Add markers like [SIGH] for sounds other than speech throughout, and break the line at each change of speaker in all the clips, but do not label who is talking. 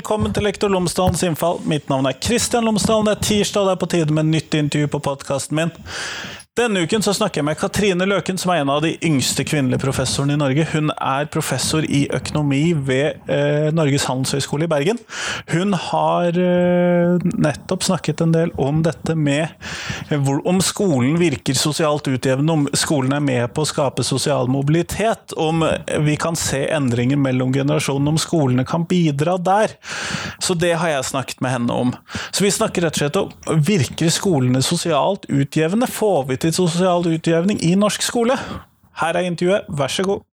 velkommen til Lektor Lomsdalens innfall. Mitt navn er Kristian Lomsdalen. Det er tirsdag, og det er på tide med nytt intervju på podkasten min. Denne uken så snakker jeg med Katrine Løken, som er en av de yngste kvinnelige professorene i Norge. Hun er professor i økonomi ved eh, Norges handelshøyskole i Bergen. Hun har eh, nettopp snakket en del om dette med eh, hvor, om skolen virker sosialt utjevnende, om skolen er med på å skape sosial mobilitet, om vi kan se endringer mellom generasjonene, om skolene kan bidra der. Så det har jeg snakket med henne om. Så vi snakker rett og slett om virker skolene sosialt utjevnende? Får vi til sosial utjevning i norsk skole? Her er intervjuet, vær så god.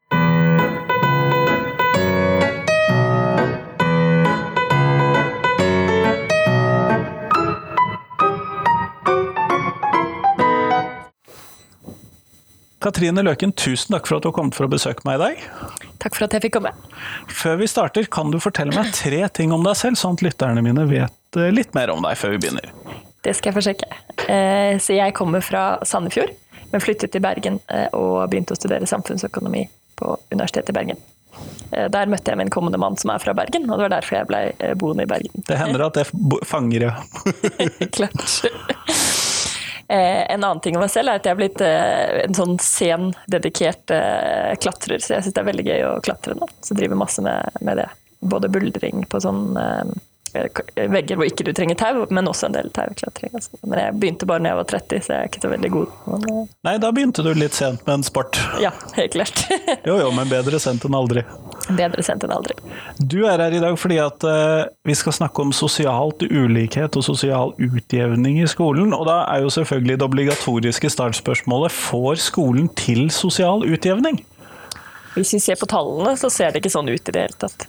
Katrine Løken, tusen takk for at du kommet for å besøke meg i dag.
Takk for at jeg fikk komme.
Før vi starter, kan du fortelle meg tre ting om deg selv, sånn at lytterne mine vet eh, litt mer om deg før vi begynner?
Det skal jeg forsøke. Eh, så jeg kommer fra Sandefjord, men flyttet til Bergen eh, og begynte å studere samfunnsøkonomi på Universitetet i Bergen. Der møtte jeg min kommende mann som er fra Bergen, og det var derfor jeg ble boende i Bergen.
Det hender at jeg fanger, ja. [LAUGHS]
Klart. En annen ting om meg selv er at jeg er blitt en sånn sen, dedikert klatrer, så jeg syns det er veldig gøy å klatre nå. Så jeg driver masse med, med det. Både buldring på sånn Eh, vegger hvor ikke du trenger tau, men også en del tauklatring. Altså. Men jeg begynte bare når jeg var 30, så jeg er ikke så veldig god. Men,
eh, Nei, da begynte du litt sent med en sport.
Ja, helt klart.
jo jo, men bedre sent enn aldri.
Bedre sent enn aldri.
Du er her i dag fordi at uh, vi skal snakke om sosialt ulikhet og sosial utjevning i skolen. Og da er jo selvfølgelig det obligatoriske startspørsmålet får skolen til sosial utjevning?
Hvis vi ser på tallene, så ser det ikke sånn ut i det hele tatt.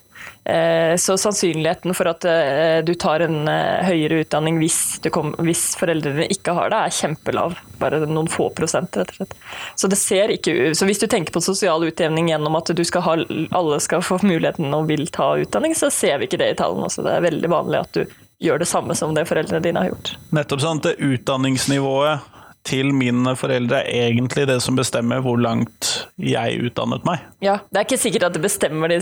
Eh, så sannsynligheten for at eh, du tar en eh, høyere utdanning hvis, kom, hvis, foreldrene ikke har det, er kjempelav. Bare noen få prosent, rett og slett. Så, det ser ikke, så hvis du tenker på sosial utjevning gjennom at skal ha, alle skal få muligheten og vil ta utdanning, så ser vi ikke det i tallene. også. det er veldig vanlig at du gjør det samme som det foreldrene dine har gjort.
Nettopp sant. Det utdanningsnivået til mine foreldre er egentlig det som bestemmer hvor langt jeg utdannet meg.
Ja, Det er ikke sikkert at det bestemmer det,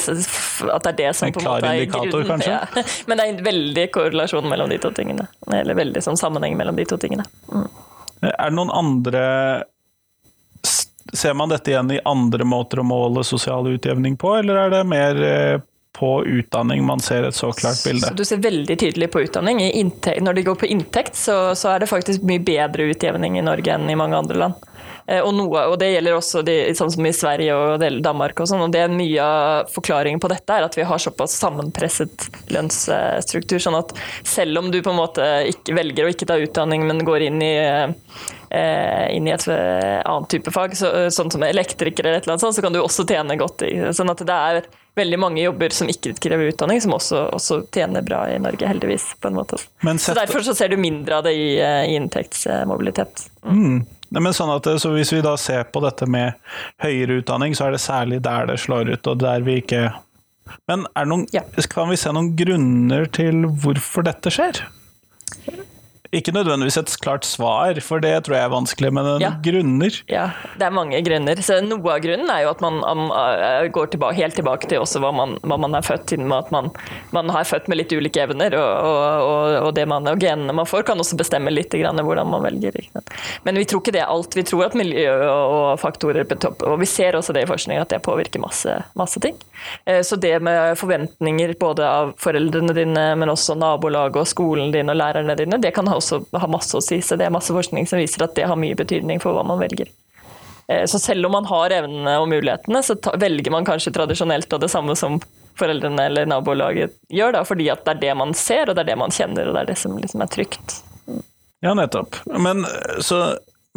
at det er det som
en på en måte er indikator, kanskje?
Ja. [LAUGHS] Men det er en veldig korrelasjon mellom de to tingene. Eller veldig sånn sammenheng mellom de to tingene. Mm.
Er det noen andre Ser man dette igjen i andre måter å måle sosial utjevning på, eller er det mer eh, på utdanning man ser et så klart bilde.
Så du ser veldig tydelig på utdanning. når det går på inntekt, så, så, er det faktisk mye bedre utjevning i Norge enn i mange andre land. Eh, og, noe, og det gjelder også de, sånn som i Sverige og Danmark og sånn. Og det er mye av forklaringen på dette er at vi har såpass sammenpresset lønnsstruktur. Sånn at selv om du på en måte ikke velger å ikke ta utdanning, men går inn i eh, inn i et eh, annet type fag, så, sånn som elektriker eller et eller annet sånt, så kan du også tjene godt. Sånn at det er veldig mange jobber som ikke krever utdanning, som også, også tjener bra i Norge, heldigvis. på en måte. så Derfor så ser du mindre av det i, i inntektsmobilitet.
Mm. Mm. Men sånn at, så Hvis vi da ser på dette med høyere utdanning, så er det særlig der det slår ut, og der vi ikke Men noen, ja. kan vi se noen grunner til hvorfor dette skjer? Ikke nødvendigvis et klart svar, for det tror jeg er vanskelig, men ja. grunner?
Ja, det er mange grunner. Så noe av grunnen er jo at man, um, går tilbake, helt tilbake til også hva man, hva man er født til, med at man, man er født med litt ulike evner, og, og, og, det man, og genene man får, kan også bestemme litt hvordan man velger. Men vi tror ikke det er alt. Vi tror at miljø og faktorer på topp, og vi ser også det i forskning, at det påvirker masse, masse ting. Uh, så det med forventninger både av foreldrene dine, men også nabolaget og skolen din og lærerne dine, det kan ha også har masse å si. Så det er masse forskning som viser at det har mye betydning for hva man velger. Eh, så selv om man har evnene og mulighetene, så velger man kanskje tradisjonelt det samme som foreldrene eller nabolaget gjør, da, fordi at det er det man ser, og det er det man kjenner, og det er det som liksom er trygt.
Ja, nettopp. Men, så,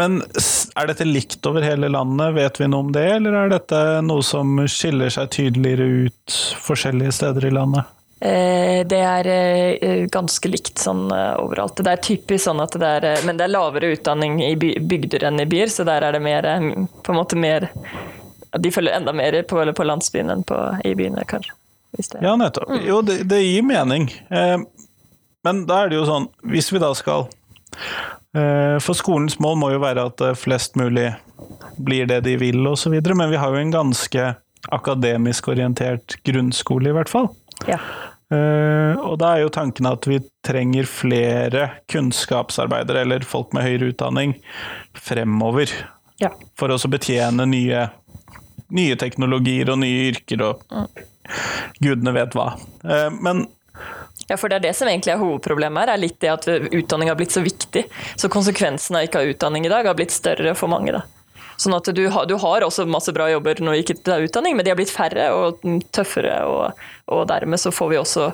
men er dette likt over hele landet, vet vi noe om det, eller er dette noe som skiller seg tydeligere ut forskjellige steder i landet?
Eh, det er eh, ganske likt sånn eh, overalt. Det er typisk sånn at det er Men det er lavere utdanning i bygder enn i byer, så der er det mer på en måte mer De følger enda mer på, på landsbyen enn på, i byene, kanskje.
Ja, nettopp. Mm. Jo, det, det, gir mening. Men da er det jo sånn, hvis vi da skal For skolens mål må jo være at flest mulig blir det de vil, osv., men vi har jo en ganske akademisk orientert grunnskole, i hvert fall.
Ja.
Uh, og da er jo tanken at vi trenger flere kunnskapsarbeidere, eller folk med høyere utdanning, fremover.
Ja.
For å betjene nye, nye teknologier og nye yrker og gudene vet hva. Uh, men
Ja, for det er det som egentlig er hovedproblemet her, er litt det at utdanning har blitt så viktig. Så konsekvensen av ikke å ha utdanning i dag har blitt større for mange, da. Sånn at du du har også masse bra jobber når du ikke tar utdanning, men de har blitt færre og tøffere, og, og dermed så får vi også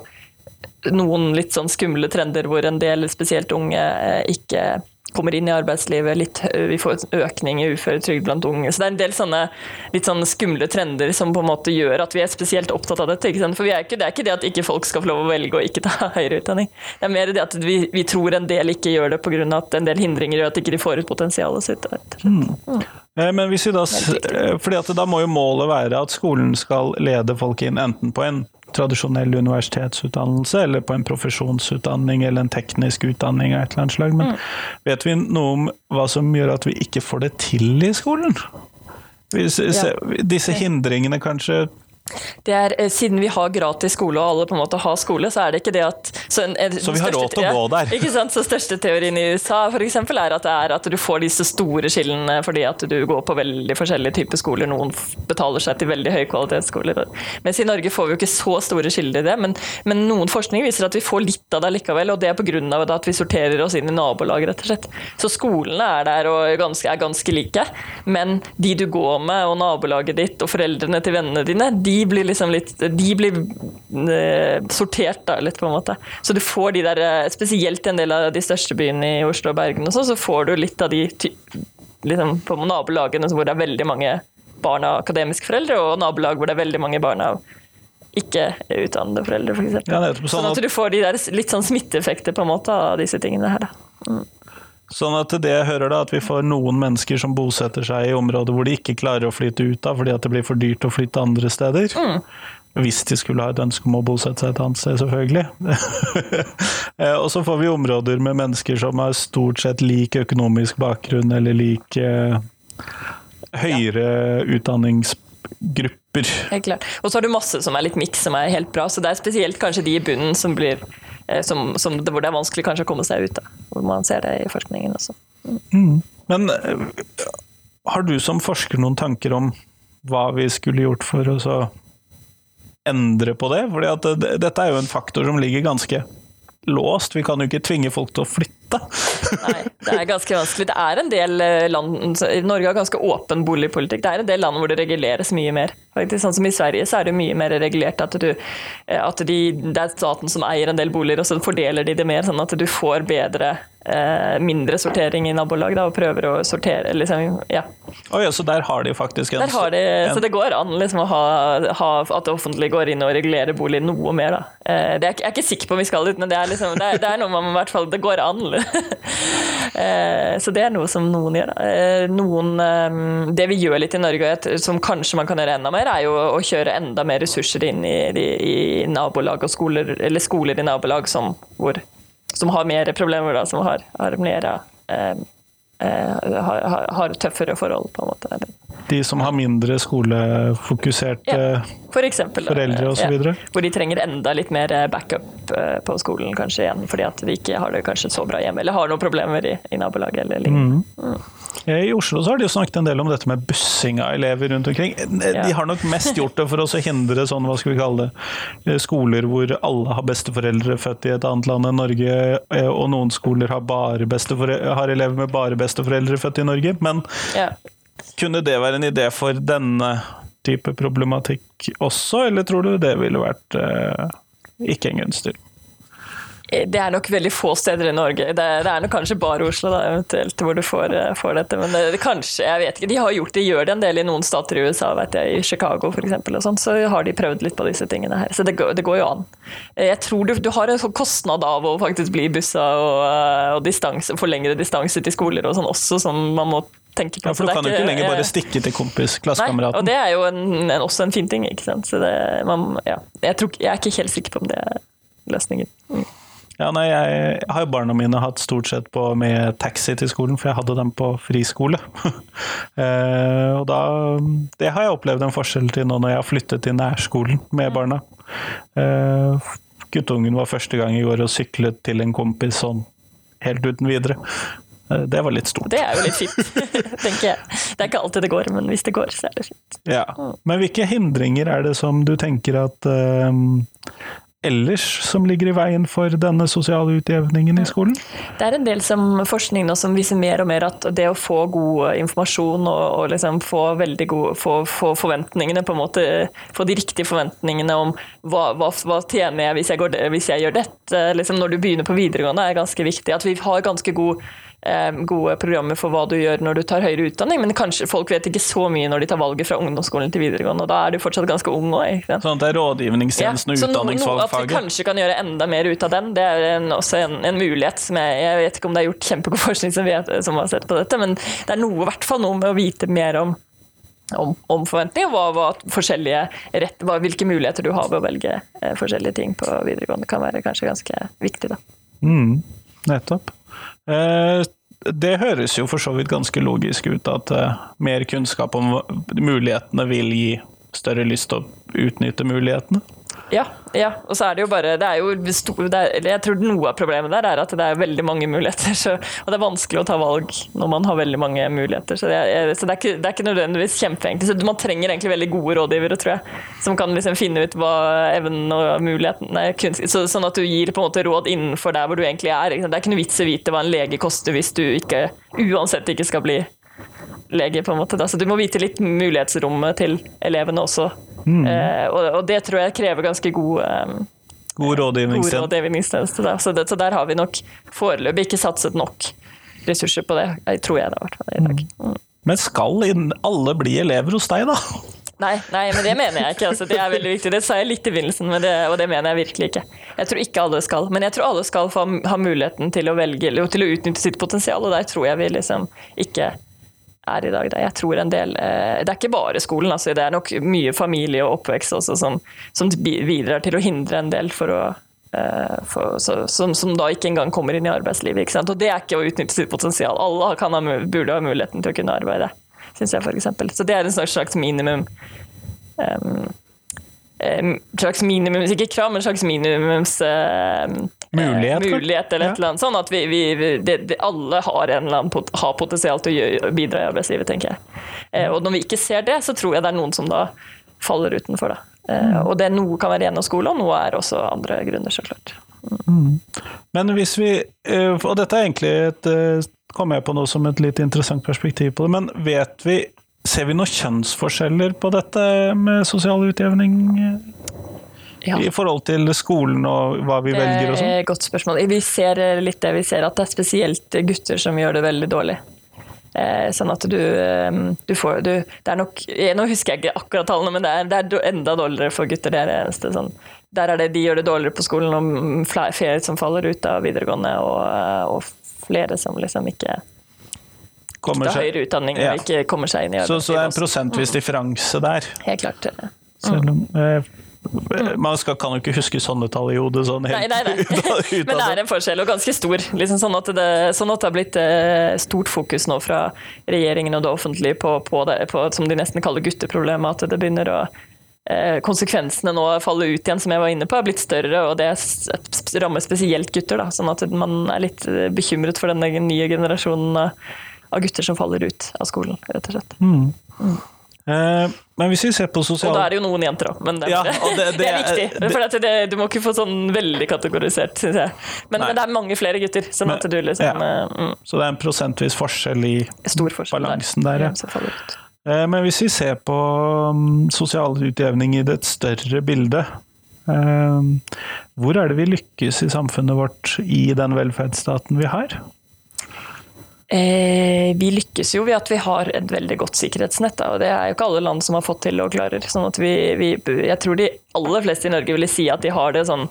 noen litt sånn skumle trender hvor en del, spesielt unge, eh, ikke kommer inn i arbeidslivet. Litt, vi får en økning i uføretrygd blant unge. Så det er en del sånne litt sånne skumle trender som på en måte gjør at vi er spesielt opptatt av dette. Ikke? For vi er ikke, det er ikke det at ikke folk skal få lov å velge å ikke ta [LAUGHS] høyere utdanning. Det er mer det at vi, vi tror en del ikke gjør det pga. at en del hindringer gjør at ikke de får ut potensialet sitt. slett.
Eh, Men hvis vi da, eh, fordi at da må jo målet være at skolen skal lede folk inn enten på en tradisjonell universitetsutdannelse, eller på en profesjonsutdanning eller en teknisk utdanning av et eller annet slag. Men
Mm.
vet vi noe om hva som gjør at vi ikke får det til i skolen? Hvis, se- Disse hindringene kanskje
Det er, eh, siden vi har gratis skole og alle på en måte har skole, så er det ikke det at Så, en, en,
Så vi har råd til å gå der.
Ikke sant? Så største teorien i USA for eksempel, er at det er at du får disse store skillene fordi at du går på veldig forskjellige typer skoler. Noen betaler seg til veldig høykvalitetsskoler. Mens i Norge får vi jo ikke så store skiller i det, men, men noen forskning viser at vi får litt av det likevel, og det er pga. at vi sorterer oss inn i nabolag, rett og slett. Så skolene er der og er ganske, er ganske like, men de du går med, og nabolaget ditt, og foreldrene til vennene dine, de blir liksom litt De blir eh, sortert da, litt, på en måte. Så du får de der, eh, spesielt i en del av de største byene i Oslo og Bergen, og så, så får du litt av de liksom, på nabolagene hvor det er veldig mange barn av akademiske foreldre, og nabolag hvor det er veldig mange barn av ikke utdannede foreldre, f.eks.
Ja, sånn
sånn
at-
du får de der litt sånn smitteeffekter på en måte av disse tingene her. da.
Sånn at det jeg hører da, at vi får noen mennesker som bosetter seg i områder hvor de ikke klarer å flytte ut av fordi at det blir for dyrt å flytte andre steder. Hvis de skulle ha et ønske om å bosette seg et annet sted, selvfølgelig. [LAUGHS] Eh, Og så får vi områder med mennesker som har stort sett lik økonomisk bakgrunn eller lik eh, høyere utdanningsgrupper.
Helt klart. Og så har du masse som er litt miks, som er helt bra. Så det er spesielt kanskje de i bunnen som blir eh, som, det, hvor det er vanskelig kanskje å komme seg ut. Da. Hvor man ser det i forskningen også.
Men eh, har du som forsker noen tanker om hva vi skulle gjort for å endre på det? Fordi at dette er jo en faktor som ligger ganske låst. Vi kan jo ikke tvinge folk til å flytte.
Nei, det er ganske vanskelig. Det er en del eh, land Norge har ganske åpen boligpolitikk. Det er en del land hvor det reguleres mye mer. Faktisk, sånn som I Sverige så er det mye mer regulert at, du, eh, at de, det er staten som eier en del boliger, og så fordeler de det mer, sånn at du får bedre mindre sortering i nabolag da, og prøver å sortere. Liksom, ja.
Oi, så der har de faktisk en,
Der har de,
en
så det går an liksom, å ha, ha, at det offentlige går inn og regulerer bolig noe mer. Da. Eh, Det er, jeg er ikke sikker på om vi skal dit, men det er, liksom, det er, det er noe man i hvert fall Det går an. [LAUGHS] Eh, Så det er noe som noen gjør. da. Eh, Noen, eh, det vi gjør litt i Norge, et- som kanskje man kan gjøre enda mer, er jo å kjøre enda mer ressurser inn i, i, i nabolag og skoler, eller skoler i nabolag som, hvor, som har mer problemer, da, som har, har mer eh, eh, har, har, har tøffere forhold, på en måte. Eller,
De som har mindre skolefokuserte
Ja. For eksempel.
Foreldre og så videre.
Hvor de trenger enda litt mer backup eh, på skolen kanskje igjen, fordi at de ikke har det kanskje så bra hjemme, eller har noen problemer i, i nabolaget eller lignende.
I Oslo så har de jo snakket en del om dette med bussing av elever rundt omkring. De
Ja.
har nok mest gjort det for å hindre sånn, hva skal vi kalle det, skoler hvor alle har besteforeldre født i et annet land enn Norge, eh, og noen skoler har, bare har elever med bare besteforeldre født i Norge. Men
Ja.
Kunne det være en idé for denne type problematikk også, eller tror du det ville vært eh, ikke en gunstig?
Det er nok veldig få steder i Norge. Det er, det er nok kanskje bare Oslo da, eventuelt hvor du får, eh, får dette. Men det, det kanskje, jeg vet ikke. De har gjort det, gjør det en del i noen stater i USA, vet jeg, i Chicago for eksempel, så har de prøvd litt på disse tingene her. Så det det går jo an. Jeg tror du, du har en sånn kostnad av å faktisk bli bussa og, eh, og distanse, for lengre distanse til skoler og sånn også, som man må tenke på.
Ja, for du kan jo ikke lenger bare stikke til kompis,
Nei, og
klassekameraten.
det er jo en, en, også en fin ting, ikke sant. Så det, man, ja. jeg, tror, jeg er ikke helt sikker på om det er løsningen. Mm.
Ja, nei, jeg har jo barna mine hatt stort sett på med taxi til skolen, for jeg hadde dem på friskole. [LAUGHS] eh, og da Det har jeg opplevd en forskjell til nå når jeg har flyttet til nærskolen med barna. Eh, guttungen var første gang i går og syklet til en kompis sånn helt uten videre. Det var litt stort.
Det er jo litt fint, [LAUGHS] tenker jeg. Det er ikke alltid det går, men hvis det går, så er det fint.
Ja. Men hvilke hindringer er det som du tenker at uh, ellers som ligger i veien for denne sosiale utjevningen i skolen?
Det er en del som forskning nå som viser mer og mer at det å få god informasjon og, og liksom få gode, få, få forventningene på en måte, få de riktige forventningene om hva, hva, hva tjener jeg hvis jeg, går, hvis jeg gjør dette, liksom når du begynner på videregående, er ganske viktig. At vi har ganske god gode programmer for hva du gjør når du tar høyere utdanning, men kanskje folk vet ikke så mye når de tar valget fra ungdomsskolen til videregående, og da er du fortsatt ganske ung òg.
Sånn at det er rådgivningstjenesten og
utdanningsvalgfaget? At vi kanskje kan gjøre enda mer ut av den, det er en, også en, en mulighet. Som jeg, jeg vet ikke om det er gjort kjempegod forskning som, vet, som har sett på dette, men det er noe, i hvert fall noe med å vite mer om om, om forventninger, hva, hva forskjellige rett, hva, hvilke muligheter du har ved å velge eh, forskjellige ting på videregående, kan være kanskje ganske viktig. Da.
Mm, nettopp. Eh, det høres jo for så vidt ganske logisk ut at eh, mer kunnskap om mulighetene vil gi større lyst til å utnytte mulighetene.
Ja, ja, og så er det jo bare det er jo stor, det er, Jeg tror noe av problemet der er at det er veldig mange muligheter. Så, og det er vanskelig å ta valg når man har veldig mange muligheter. Så det er, så det er, ikke, det er ikke nødvendigvis kjempeenkelt. Så man trenger egentlig veldig gode rådgivere, tror jeg. Som kan liksom finne ut hva evnen og muligheten er. så, Sånn at du gir på en måte råd innenfor der hvor du egentlig er. Det er ikke noe vits å vite hva en lege koster hvis du ikke uansett ikke skal bli lege. på en måte. Da. Så du må vite litt mulighetsrommet til elevene også. Eh, og, og det tror jeg krever ganske god eh,
God
god
rådgivningstjeneste.
da. Så, det, så der har vi nok foreløpig ikke satset nok ressurser på det, jeg tror jeg da, i hvert fall i dag. Mm.
Men skal alle bli elever hos deg, da?
Nei, nei, men det mener jeg ikke. Altså, det er veldig viktig. Det sa jeg litt i begynnelsen, men det, og det mener jeg virkelig ikke. Jeg tror ikke alle skal, men jeg tror alle skal få ha muligheten til å velge, eller til å utnytte sitt potensial, og der tror jeg vi liksom ikke er i dag. Da. Jeg tror en del, eh, Det er ikke bare skolen, altså, det er nok mye familie og oppvekst også som, som bi- bidrar til å hindre en del for å eh, for, så, som, som da ikke engang kommer inn i arbeidslivet. Og det er ikke å utnytte sitt potensial. Alle ha, burde ha muligheten til å kunne arbeide, syns jeg f.eks. Så det er en slags- minimum um, um, slags minimum, ikke krav, men slags minimums em,
Mulighet,
eh, mulighet eller et eller annet. Sånn at vi, vi, det, det, alle har, en eller annen pot, har potensial til å gjøre, bidra i arbeidslivet, tenker jeg. Eh, og når vi ikke ser det, så tror jeg det er noen som da faller utenfor. Da. Eh, og det Noe kan være gjennom skole, og noe er også andre grunner, så klart.
Men hvis vi eh, Og dette er egentlig et eh, Kom jeg på noe som et litt interessant perspektiv på det, men vet vi Ser vi noen kjønnsforskjeller på dette med sosial utjevning eh,
Ja.
i forhold til skolen og hva vi velger og
Det
sånn?
er et godt spørsmål. Vi ser eh, litt det, vi ser at det er spesielt gutter som gjør det veldig dårlig. Eh, sånn at du, eh, du får du, det er nok, Nå husker jeg ikke akkurat tallene, men det er, det er enda dårligere for gutter. Det er det eneste. Sånn. Der er det, de gjør det dårligere på skolen, og flere, som faller ut av videregående, og, og flere som liksom ikke
Kommer seg-
høyere utdanning
Ja.
og ikke kommer seg inn i
Så, så det er en
arbeidslivet.
prosentvis differanse der.
Helt klart. Mm.
Selv om eh, Man skal, kan jo ikke huske sånne tall i hodet sånn helt
Nei, nei, nei. [LAUGHS]
ut av, ut
Men det er en forskjell, og ganske stor. Liksom sånn, at det, sånn at det har blitt eh, stort fokus nå fra regjeringen og det offentlige på, på det på, som de nesten kaller gutteproblemet. At det begynner å eh, Konsekvensene nå faller ut igjen, som jeg var inne på, er blitt større, og det rammer spesielt gutter. Da, sånn at man er litt eh, bekymret for denne nye generasjonen av, gutter som faller ut av skolen, rett og slett.
Eh, Men hvis vi ser på
Og da er det jo noen jenter òg, men det,
Ja, det- [LAUGHS]
det,
det
er viktig. for du må ikke få sånn veldig kategorisert, syns jeg. Men, men det er mange flere gutter, sånn
Men-
at du liksom
ja.
eh, mm,
Så det er en prosentvis forskjell i
Stor forskjell
Balansen der, ja.
faller ut.
Eh, Men hvis vi ser på mm, sosial utjevning i det større bildet, eh, hvor er det vi lykkes i samfunnet vårt i den velferdsstaten vi har?
Eh, vi lykkes jo ved at vi har et veldig godt sikkerhetsnett, da, og det er jo ikke alle land som har fått til og klarer. Sånn at vi, vi, jeg tror de aller fleste i Norge ville si at de har det sånn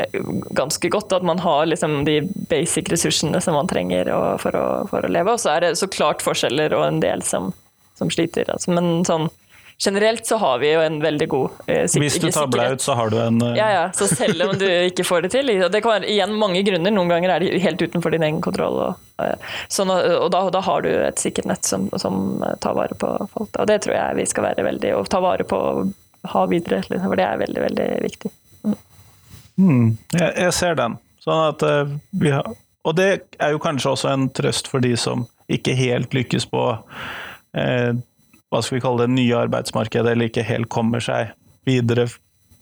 eh, ganske godt, at man har liksom de basic ressursene som man trenger for å, for å leve. Og så er det så klart forskjeller og en del som, som sliter. Altså. Men sånn generelt så har vi jo en veldig god eh, sikkerhet.
Hvis du tabler
sikkerhet.
ut, så har du en eh,
Ja, ja. Så selv om du ikke får det til Det kan være igjen mange grunner. Noen ganger er de helt utenfor din egen kontroll. Og, eh, sånn, og da, da har du et sikkert nett som, som eh, tar vare på folk. Og det tror jeg vi skal være veldig Og ta vare på og ha videre, liksom, for det er veldig, veldig viktig.
Mm, jeg, jeg, ser den. Sånn at uh, vi har Og det er jo kanskje også en trøst for de som ikke helt lykkes på uh, hva skal vi kalle det nye arbeidsmarkedet, eller ikke helt kommer seg videre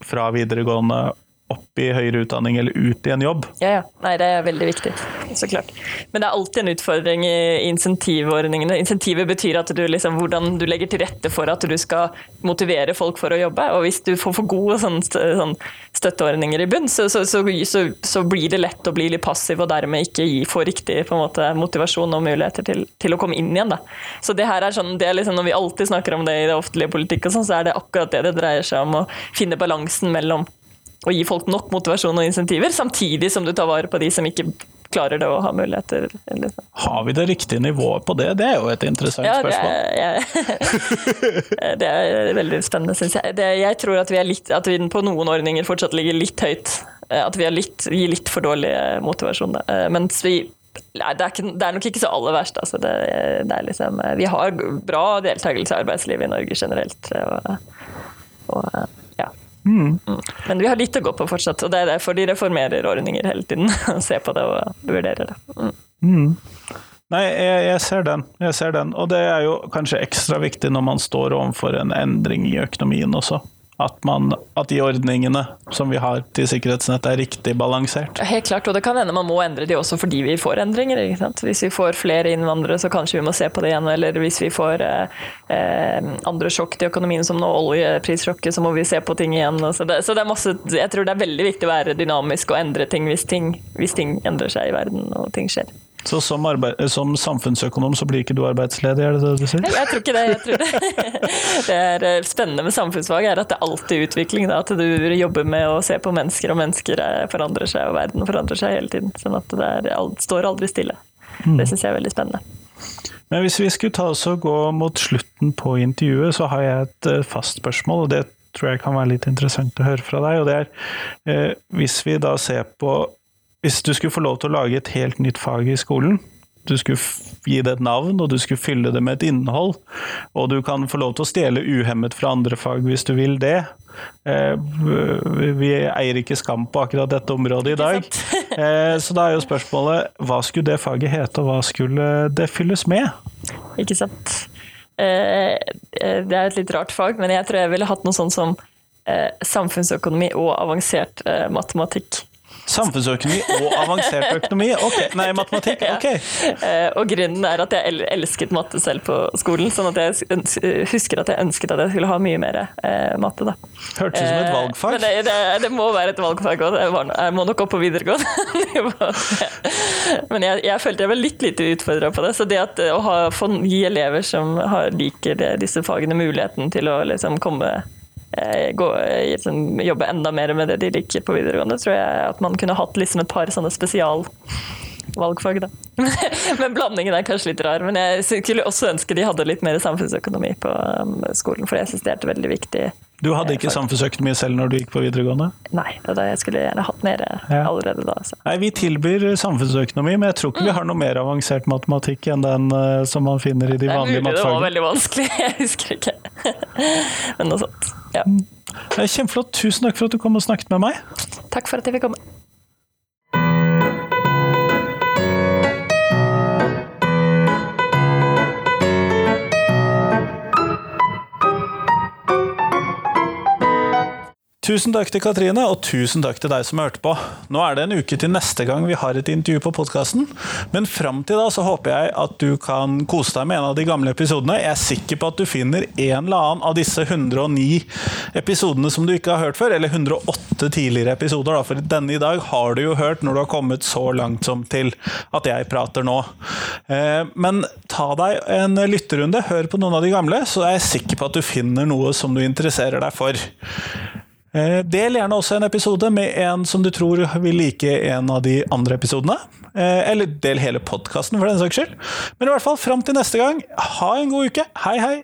fra videregående opp i høyere utdanning eller ut i en jobb.
Ja, ja. Nei, det er veldig viktig. Så klart. Men det er alltid en utfordring i insentivordningene. Insentivet betyr at du liksom, hvordan du legger til rette for at du skal motivere folk for å jobbe. Og hvis du får for gode sånn, sånn støtteordninger i bunn, så, så, så, så, blir det lett å bli litt passiv og dermed ikke gi, få riktig måte, motivasjon og muligheter til, til, å komme inn igjen. Da. Så det her er sånn, det er liksom, Når vi alltid snakker om det i det offentlige politikk, sånn, så er det akkurat det det dreier seg om. Å finne balansen mellom å gi folk nok motivasjon og insentiver, samtidig som du tar vare på de som ikke klarer det å ha muligheter.
Liksom. Har vi det riktige nivået på det? Det er jo et interessant ja, spørsmål.
Det er, [LAUGHS] det er veldig spennende, syns jeg. Det, jeg tror at vi, litt, at vi, på noen ordninger fortsatt ligger litt høyt. Eh, at vi litt, gir litt for dårlig eh, motivasjon. Da. Eh, mens vi Nei, det er, ikke, det er, nok ikke så aller verst. Altså. Det, det liksom, vi har bra deltakelse i arbeidslivet i Norge generelt. Og, og Mm. Men vi har litt å gå på fortsatt, og det er derfor de reformerer ordninger hele tiden. [LAUGHS] og ser på det og vurderer det. Mm.
Mm. Nei, jeg, jeg, ser den. jeg ser den. Og det er jo kanskje ekstra viktig når man står overfor en endring i økonomien også at, man, at, de ordningene som vi har til sikkerhetsnett er riktig balansert.
Helt klart, og det kan hende man må endre de også fordi vi får endringer. Hvis vi får flere innvandrere, så kanskje vi må se på det igjen. Eller hvis vi får eh, eh andre sjokk til økonomien, som nå oljeprissjokket, så må vi se på ting igjen. Så det, så det, masse, jeg tror det er veldig viktig å være dynamisk og endre ting hvis ting, hvis ting endrer seg i verden og ting skjer.
Så som, arbeid, som, samfunnsøkonom så blir ikke du arbeidsledig, er det det du sier?
Jeg tror ikke det. jeg tror Det [LAUGHS] Det er eh, spennende med samfunnsfag er at det er alltid utvikling. Da, at du jobber med å se på mennesker, og mennesker eh, forandrer seg, og verden forandrer seg hele tiden. Sånn at det er, står aldri stille. Mm. Det syns jeg er veldig spennende.
Men hvis vi skulle ta oss og gå mot slutten på intervjuet, så har jeg et eh, fast spørsmål. og det tror jeg kan være litt interessant å høre fra deg. og det er eh, Hvis vi da ser på hvis du skulle få lov til å lage et helt nytt fag i skolen, du skulle gi det et navn, og du skulle fylle det med et innhold, og du kan få lov til å stjele uhemmet fra andre fag hvis du vil det. Eh, vi eier ikke skam på akkurat dette området i dag, [LAUGHS] eh, så da er jo spørsmålet hva skulle det faget hete, og hva skulle det fylles med?
Ikke sant. Eh, det er et litt rart fag, men jeg tror jeg ville hatt noe sånn som samfunnsøkonomi og avansert matematikk.
Samfunnsøkonomi og avansert økonomi? Ok, Nei, matematikk. Ok.
Ja. Og grunnen er at jeg elsket matte selv på skolen. sånn at jeg husker at jeg ønsket at jeg skulle ha mye mer eh, matte. da.
Hørtes ut som et eh, valgfag.
Men det, det, det, må være et valgfag òg. Jeg må nok opp på videregående. [LAUGHS] Men jeg, jeg følte jeg var litt lite utfordra på det. Så det at å ha, gi elever som har, liker disse fagene, muligheten til å liksom komme Eh, gå, liksom, jobbe enda mer med det de liker på videregående, tror jeg at man kunne hatt liksom et par sånne spesialvalgfag. Da. [LAUGHS] men blandingen er kanskje litt rar. Men jeg skulle også ønske de hadde litt mer samfunnsøkonomi på um, skolen, for jeg syns det er et veldig viktig
Du hadde ikke samfunnsøkonomi selv når du gikk på videregående?
Nei, da jeg skulle gjerne hatt mer ja. allerede da. Så.
Nei, Vi tilbyr samfunnsøkonomi, men jeg tror ikke mm. vi har noe mer avansert matematikk enn den som man finner i de vanlige matfagene
Det var veldig vanskelig, [LAUGHS] jeg husker ikke. [LAUGHS] men noe sånt. Ja.
Kjempeflott. Tusen takk for at du kom og snakket med meg.
Takk for at jeg fikk komme.
Tusen takk til Katrine, og tusen takk til deg som hørte på. Nå er det en uke til neste gang vi har et intervju på podkasten, men fram til da så håper jeg at du kan kose deg med en av de gamle episodene. Jeg er sikker på at du finner en eller annen av disse 109 episodene som du ikke har hørt før, eller 108 tidligere episoder, da, for denne i dag har du jo hørt når du har kommet så langt som til at jeg prater nå. Eh, men ta deg en lytterunde, hør på noen av de gamle, så er jeg sikker på at du finner noe som du interesserer deg for. Eh, del gjerne også en episode med en som du tror vil like en av de andre episodene. Eh, eller del hele podkasten, for den saks skyld. Men i hvert fall, fram til neste gang, ha en god uke. Hei, hei!